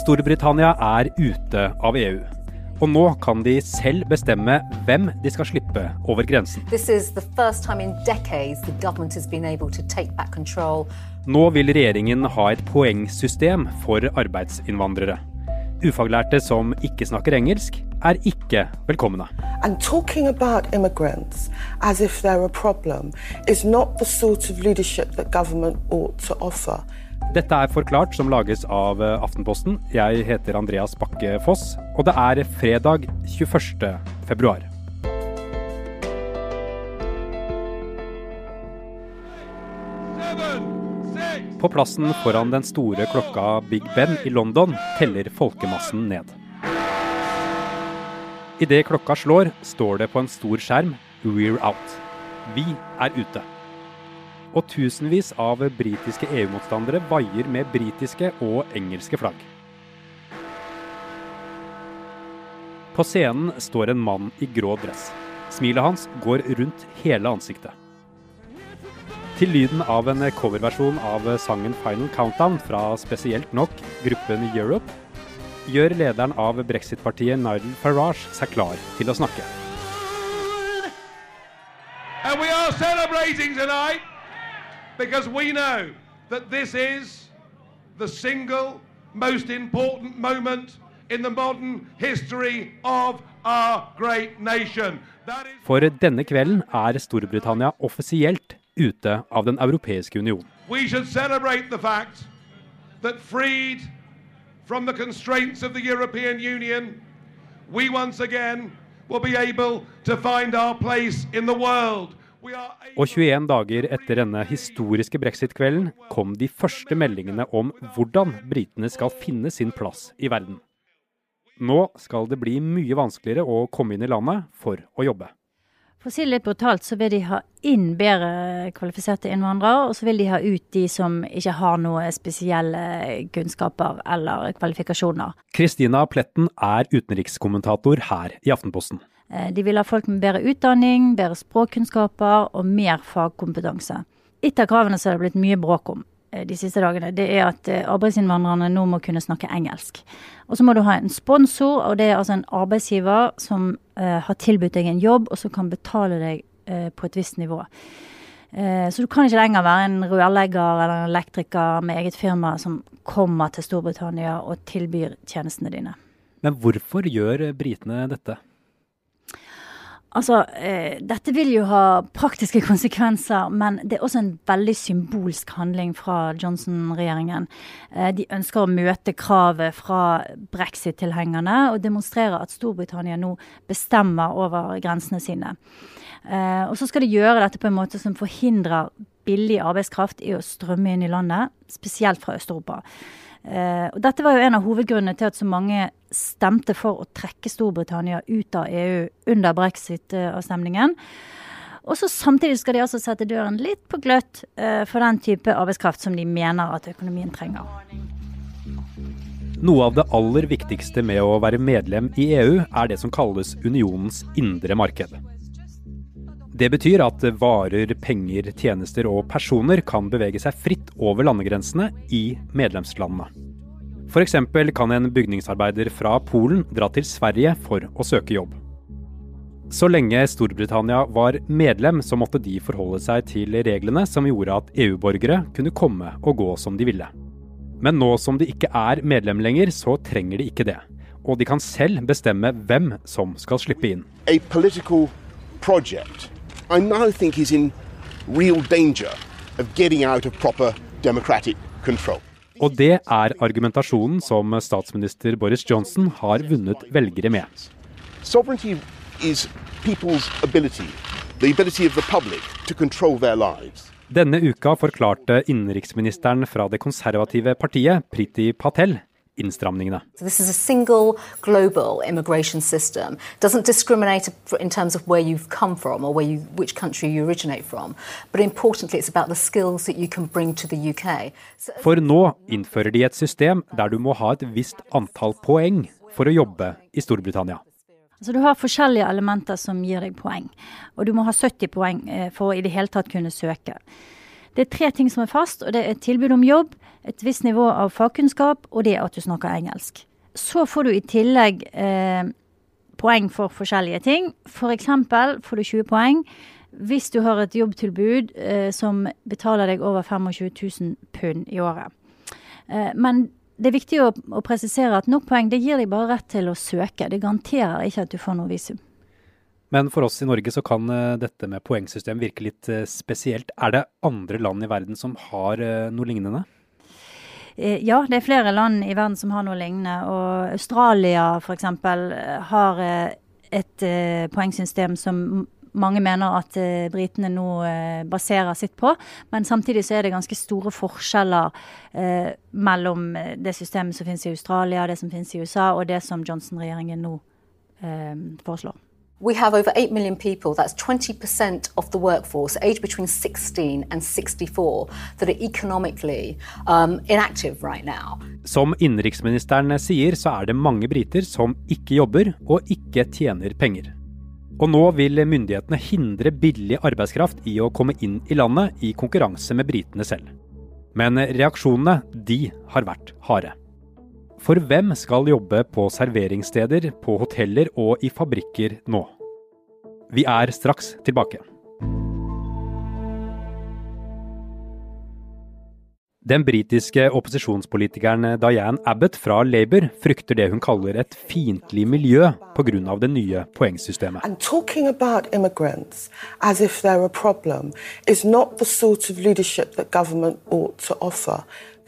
Storbritannia er ute av EU. Og nå kan de selv bestemme hvem de skal slippe over grensen. This is the first time in decades the government has been able to take back control. Nå vil regjeringen ha et poengsystem for arbeidsinnvandrere. Ufaglærte som ikke snakker engelsk, er ikke velkomne. Dette er Forklart, som lages av Aftenposten. Jeg heter Andreas Bakke Foss, og det er fredag 21. februar. På plassen foran den store klokka Big Ben i London teller folkemassen ned. Idet klokka slår, står det på en stor skjerm 'We're out'. Vi er ute. Og tusenvis av britiske EU-motstandere vaier med britiske og engelske flagg. På scenen står en mann i grå dress. Smilet hans går rundt hele ansiktet. Til lyden av en coverversjon av sangen 'Final Countdown' fra spesielt nok gruppen Europe, gjør lederen av brexit-partiet Nigel Farage seg klar til å snakke. And we are celebrating tonight because we know that this is the single most important moment in the modern history of our great nation. That is For denne kvelden er Storbritannia offisielt ute av Den europeiske union. we should celebrate the fact that freed from the constraints of the European Union, we once again will be able to find our place in the world. Og 21 dager etter denne historiske brexit-kvelden kom de første meldingene om hvordan britene skal finne sin plass i verden. Nå skal det bli mye vanskeligere å komme inn i landet for å jobbe. For å si det litt brutalt, så vil de ha inn bedre kvalifiserte innvandrere, og så vil de ha ut de som ikke har noe spesielle kunnskaper eller kvalifikasjoner. Kristina Pletten er utenrikskommentator her i Aftenposten. Eh, De vil ha folk med bedre utdanning, bedre språkkunnskaper og mer fagkompetanse. Et av kravene som det har blitt mye bråk om de siste dagene, det er at eh, arbeidsinnvandrerne nå må kunne snakke engelsk. Og så må du ha en sponsor, og det er altså en arbeidsgiver som eh, har tilbudt deg en jobb, og som kan betale deg eh, på et visst nivå. Eh, så du kan ikke lenger være en rørlegger eller en elektriker med eget firma som kommer til Storbritannia og tilbyr tjenestene dine. Men hvorfor gjør britene dette? Altså, eh, dette vil jo ha praktiske konsekvenser, men det er også en veldig symbolsk handling fra Johnson-regjeringen. Eh, de ønsker å møte kravet fra brexit-tilhengerne og demonstrere at Storbritannia nå bestemmer over grensene sine. Eh, og så skal de gjøre dette på en måte som forhindrer billig arbeidskraft i å strømme inn i landet, spesielt fra Øst-Europa. Eh, og dette var jo en av hovedgrunnene til at så mange stemte for å trekke Storbritannia ut av EU under brexit-avstemningen. Og så Samtidig skal de altså sette døren litt på gløtt eh, for den type arbeidskraft som de mener at økonomien trenger. Noe av det aller viktigste med å være medlem i EU er det som kalles unionens indre marked. Det betyr at varer, penger, tjenester og personer kan bevege seg fritt over landegrensene i medlemslandene. F.eks. kan en bygningsarbeider fra Polen dra til Sverige for å søke jobb. Så lenge Storbritannia var medlem, så måtte de forholde seg til reglene som gjorde at EU-borgere kunne komme og gå som de ville. Men nå som de ikke er medlem lenger, så trenger de ikke det. Og de kan selv bestemme hvem som skal slippe inn. a political project I now think is in real danger of getting out of proper democratic control. Og det er argumentasjonen som statsminister Boris Johnson har vunnet velgere med. Sovereignty is people's ability, the ability of the public to control their lives. Denne uka forklarte innenriksministeren fra det konservative partiet, Priti Patel, innstramningene. So this is a single global immigration system. Doesn't discriminate in terms of where you've come from or where you, which country you originate from. But importantly, it's about the skills that you can bring to the UK. So, For nå innfører de et system der du må ha et visst antall poeng for å jobbe i Storbritannia. Så Du har forskjellige elementer som gir deg poeng, og du må ha 70 poeng eh, for å i det hele tatt kunne søke. Det er tre ting som er fast, og det er tilbud om jobb, et visst nivå av fagkunnskap, og det at du snakker engelsk. Så får du i tillegg eh, poeng for forskjellige ting. F.eks. For får du 20 poeng hvis du har et jobbtilbud eh, som betaler deg over 25 000 pund i året. Eh, men det er viktig å, å, presisere at nok poeng det gir deg bare rett til å søke. Det garanterer ikke at du får noe visum. Men for oss i Norge så kan uh, dette med poengsystem virke litt uh, spesielt. Er det andre land i verden som har uh, noe lignende? Ja, det er flere land i verden som har noe lignende. Og Australia f.eks. har et poengsystem som mange mener at uh, britene nå uh, baserer sitt på. Men samtidig så er det ganske store forskjeller uh, mellom det systemet som finnes i Australia, det som finnes i USA, og det som Johnson-regjeringen nå foreslår. We have over 8 million people, that's 20% of the workforce, aged between 16 and 64, that are economically um, inactive right now. Som innenriksministeren sier, så er det mange briter som ikke jobber og ikke tjener penger. Og nå vil myndighetene hindre billig arbeidskraft i å komme inn i landet i konkurranse med britene selv. Men reaksjonene, de har vært harde. For hvem skal jobbe på serveringssteder, på hoteller og i fabrikker nå? Vi er straks tilbake. Den britiske opposisjonspolitikeren Diane Abbott fra Labour frykter det hun kaller et fiendtlig miljø pga. det nye poengsystemet.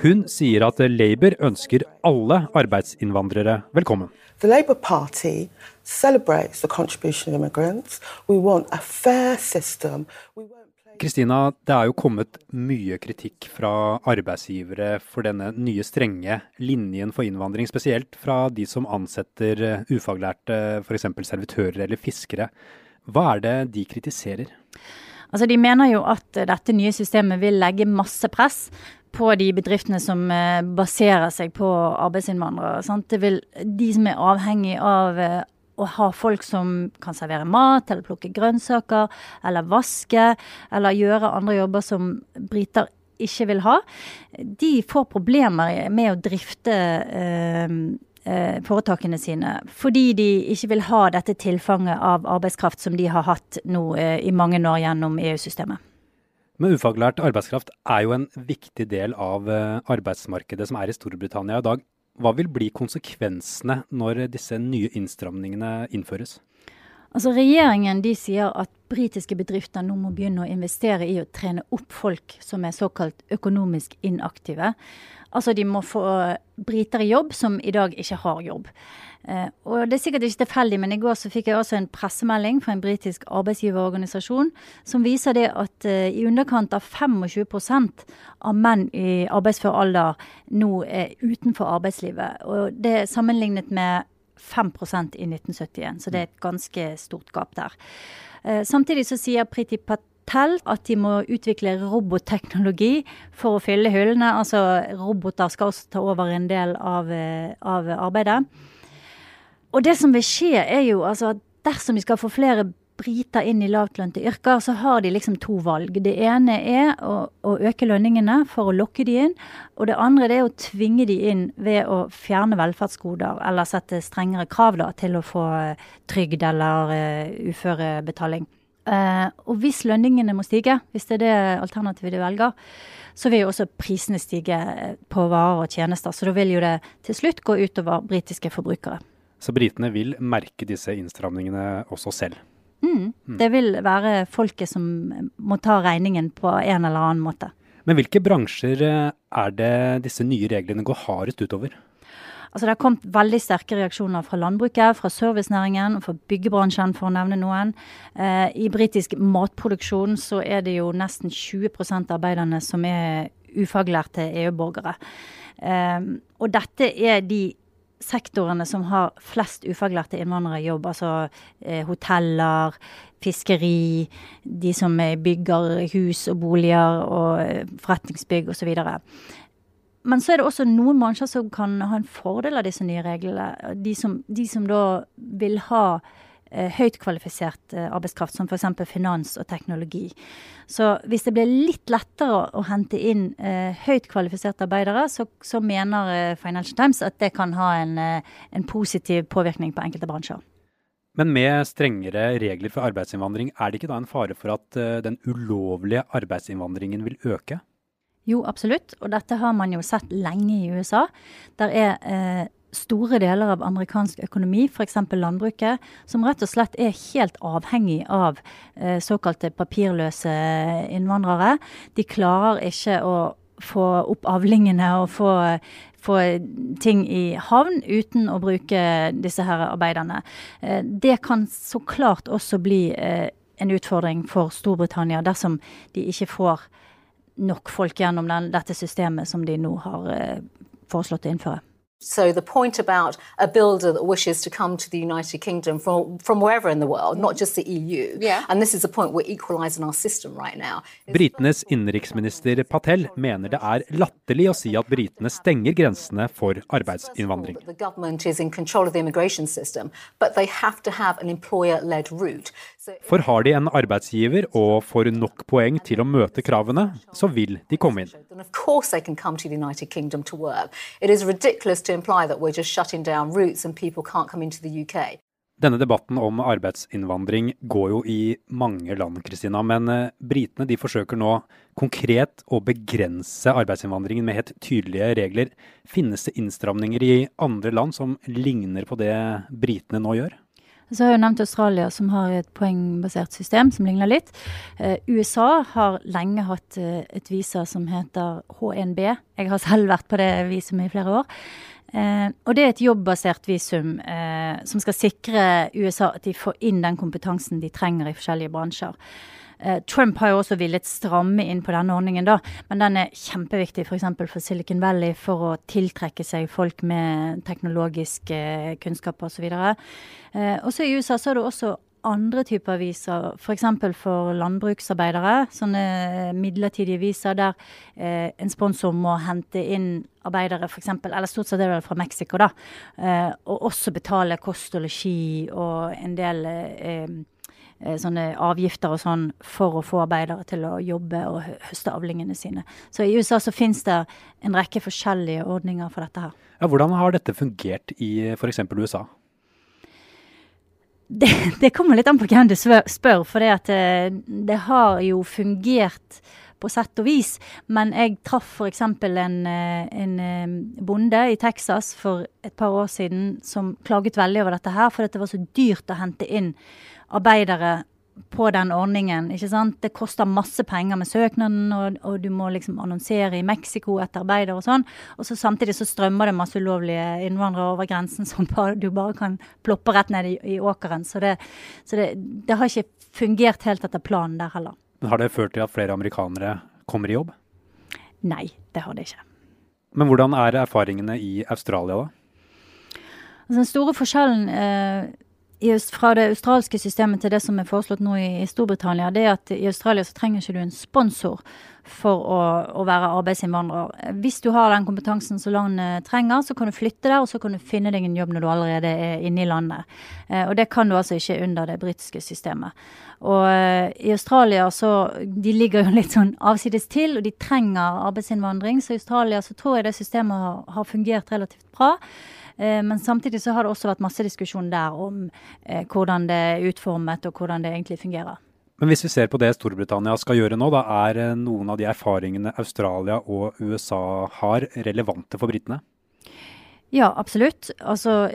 Hun sier at Labour ønsker alle arbeidsinnvandrere velkommen. The Labour Party celebrates the contribution of immigrants. We want a fair system. We Kristina, det er jo kommet mye kritikk fra arbeidsgivere for denne nye strenge linjen for innvandring, spesielt fra de som ansetter eh, ufaglærte, f.eks. servitører eller fiskere. Hva er det de kritiserer? Altså, de mener jo at dette nye systemet vil legge masse press på de bedriftene som eh, baserer seg på arbeidsinnvandrere. Sant? Vil, de som er avhengig av eh, å ha folk som kan servere mat, eller plukke grønnsaker, eller vaske, eller gjøre andre jobber som briter ikke vil ha, de får problemer med å drifte eh, eh, foretakene sine. Fordi de ikke vil ha dette tilfanget av arbeidskraft som de har hatt nå eh, i mange år gjennom EU-systemet. Men ufaglært arbeidskraft er jo en viktig del av eh, arbeidsmarkedet som er i Storbritannia i dag. Hva vil bli konsekvensene når disse nye innstramningene innføres? Altså Regjeringen de sier at britiske bedrifter nå må begynne å investere i å trene opp folk som er såkalt økonomisk inaktive. Altså de må få briter i jobb som i dag ikke har jobb. Eh, og Det er sikkert ikke tilfeldig, men i går så fikk jeg også en pressemelding fra en britisk arbeidsgiverorganisasjon som viser det at eh, i underkant av 25% av menn i arbeidsfør alder nå er utenfor arbeidslivet. Og Det er sammenlignet med 5% i 1971, så det er et ganske stort gap der. Eh, samtidig så sier Priti Patel at de må utvikle robotteknologi for å fylle hullene. Altså roboter skal også ta over en del av, av arbeidet. Og det som vil skje, er jo altså at dersom vi skal få flere briter inn i lavtlønte yrker, så har de liksom to valg. Det ene er å, å, øke lønningene for å lokke de inn. Og det andre er å tvinge de inn ved å fjerne velferdsgoder eller sette strengere krav da, til å få uh, trygd eller uh, uførebetaling. Uh, og hvis lønningene må stige, hvis det er det alternativet de velger, så vil jo også prisene stige på varer og tjenester. Så da vil jo det til slutt gå utover britiske forbrukere. Så britene vil merke disse innstramningene også selv. Mm. Mm. Det vil være folket som må ta regningen på en eller annen måte. Men hvilke bransjer eh, er det disse nye reglene går hardest utover? Altså Det har kommet veldig sterke reaksjoner fra landbruket, fra servicenæringen og fra byggebransjen, for å nevne noen. Eh, I britisk matproduksjon så er det jo nesten 20% av arbeiderne som er ufaglærte EU-borgere. Eh, og dette er de sektorene som har flest ufaglærte innvandrere i jobb, altså eh, hoteller, fiskeri, de som bygger hus og boliger og eh, forretningsbygg osv. Men så er det også noen bransjer som kan ha en fordel av disse nye reglene. De som, de som da vil ha eh, høyt kvalifisert eh, arbeidskraft, som f.eks. finans og teknologi. Så hvis det blir litt lettere å, hente inn eh, høyt kvalifiserte arbeidere, så, så mener eh, Financial Times at det kan ha en, eh, en positiv påvirkning på enkelte bransjer. Men med strengere regler for arbeidsinnvandring, er det ikke da en fare for at den ulovlige arbeidsinnvandringen vil øke? Jo, absolutt. Og dette har man jo sett lenge i USA. Der er eh, store deler av amerikansk økonomi, f.eks. landbruket, som rett og slett er helt avhengig av eh, såkalte papirløse innvandrere. De klarer ikke å få opp avlingene og få, få ting i havn uten å bruke disse her arbeiderne. Eh, det kan så klart også bli eh, en utfordring for Storbritannia dersom de ikke får nok folk gjennom den, dette systemet som de nå har eh, foreslått å innføre. So the point about a builder that wishes to come to the United Kingdom from, from wherever in the world, not just the EU, yeah. and this is the point we're equalising our system right now. Britenes innenriksminister Patel mener det er latterlig å si at britene stenger grensene for arbeidsinnvandring. The government is in control of the immigration system, but they have to have an employer-led route. For har de en arbeidsgiver og får nok poeng til å møte kravene, så vil de komme inn. Denne debatten om arbeidsinnvandring går jo i mange land, Kristina. Men eh, britene de forsøker nå konkret å begrense arbeidsinnvandringen med helt tydelige regler. Finnes det innstramninger i andre land som ligner på det britene nå gjør? Så har jeg nevnt Australia, som har et poengbasert system som ligner litt. Eh, USA har lenge hatt eh, et visa som heter H1B. Jeg har selv vært på det visumet i flere år. Eh, og det er et jobbbasert visum eh, som skal sikre USA at de får inn den kompetansen de trenger i forskjellige bransjer. Eh, Trump har jo også villet stramme inn på denne ordningen, da, men den er kjempeviktig f.eks. For, for Silicon Valley for å tiltrekke seg folk med teknologiske eh, kunnskaper osv. Eh, og så i USA så er det også andre typer viser, f.eks. For, for landbruksarbeidere. Sånne midlertidige viser der eh, en sponsor må hente inn arbeidere, f.eks., eller stort sett er det fra Mexico, da. Eh, og også betale kost og losji og en del eh, Eh, sånne avgifter og sånn for å få arbeidere til å jobbe og høste avlingene sine. Så i USA så finnes det en rekke forskjellige ordninger for dette her. Ja, hvordan har dette fungert i f.eks. USA? Det, det, kommer litt an på hvem du spør, for det, at eh, det har jo fungert på sett og vis. Men jeg traff f.eks. En, eh, en bonde i Texas for et par år siden som klaget veldig over dette her, fordi det var så dyrt å hente inn arbeidere på den ordningen. ikke sant? Det koster masse penger med søknaden, og, og, du må liksom annonsere i Mexico etter arbeider og sånn. Og så samtidig så strømmer det masse ulovlige innvandrere over grensen som bare, du bare kan ploppe rett ned i, i åkeren. Så, det, så det, det, har ikke fungert helt etter planen der heller. Men Har det ført til at flere amerikanere kommer i jobb? Nei, det har det ikke. Men hvordan er erfaringene i Australia, da? Altså, den store forskjellen eh, fra det australske systemet til det som er foreslått nå i, Storbritannia, det er at i Australia så trenger ikke du en sponsor for å, å, være arbeidsinnvandrer. Hvis du har den kompetansen som landet trenger, så kan du flytte der, og så kan du finne deg en jobb når du allerede er inne i landet. Eh, og det kan du altså ikke under det britiske systemet. Og eh, i Australia så De ligger jo litt sånn avsides til, og de trenger arbeidsinnvandring. Så i Australia så tror jeg det systemet har, har fungert relativt bra. Eh, men samtidig så har det også vært masse diskusjon der om eh, hvordan det er utformet og hvordan det egentlig fungerer. Men hvis vi ser på det Storbritannia skal gjøre nå, da er eh, noen av de erfaringene Australia og USA har, relevante for britene? Ja, absolutt. Altså,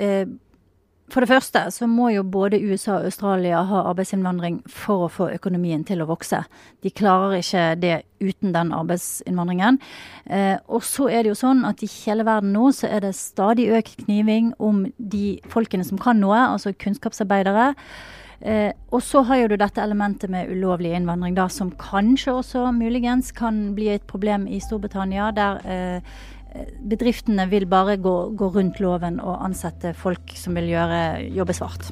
for det første så må jo både USA og Australia ha arbeidsinnvandring for å få økonomien til å vokse. De klarer ikke det uten den arbeidsinnvandringen. Eh, og så er det jo sånn at i hele verden nå så er det stadig økt kniving om de folkene som kan noe, altså kunnskapsarbeidere. Eh, og så har jo du dette elementet med ulovlig innvandring, da, som kanskje også muligens kan bli et problem i Storbritannia. der eh, bedriftene vil bare gå, gå, rundt loven og ansette folk som vil gjøre, jobbe svart.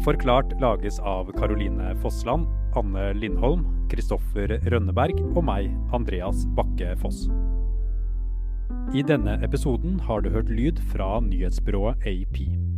Forklart lages av Caroline Fossland. Anne Lindholm, Kristoffer Rønneberg og meg, Andreas Bakke Foss. I denne episoden har du hørt lyd fra nyhetsbyrået AP.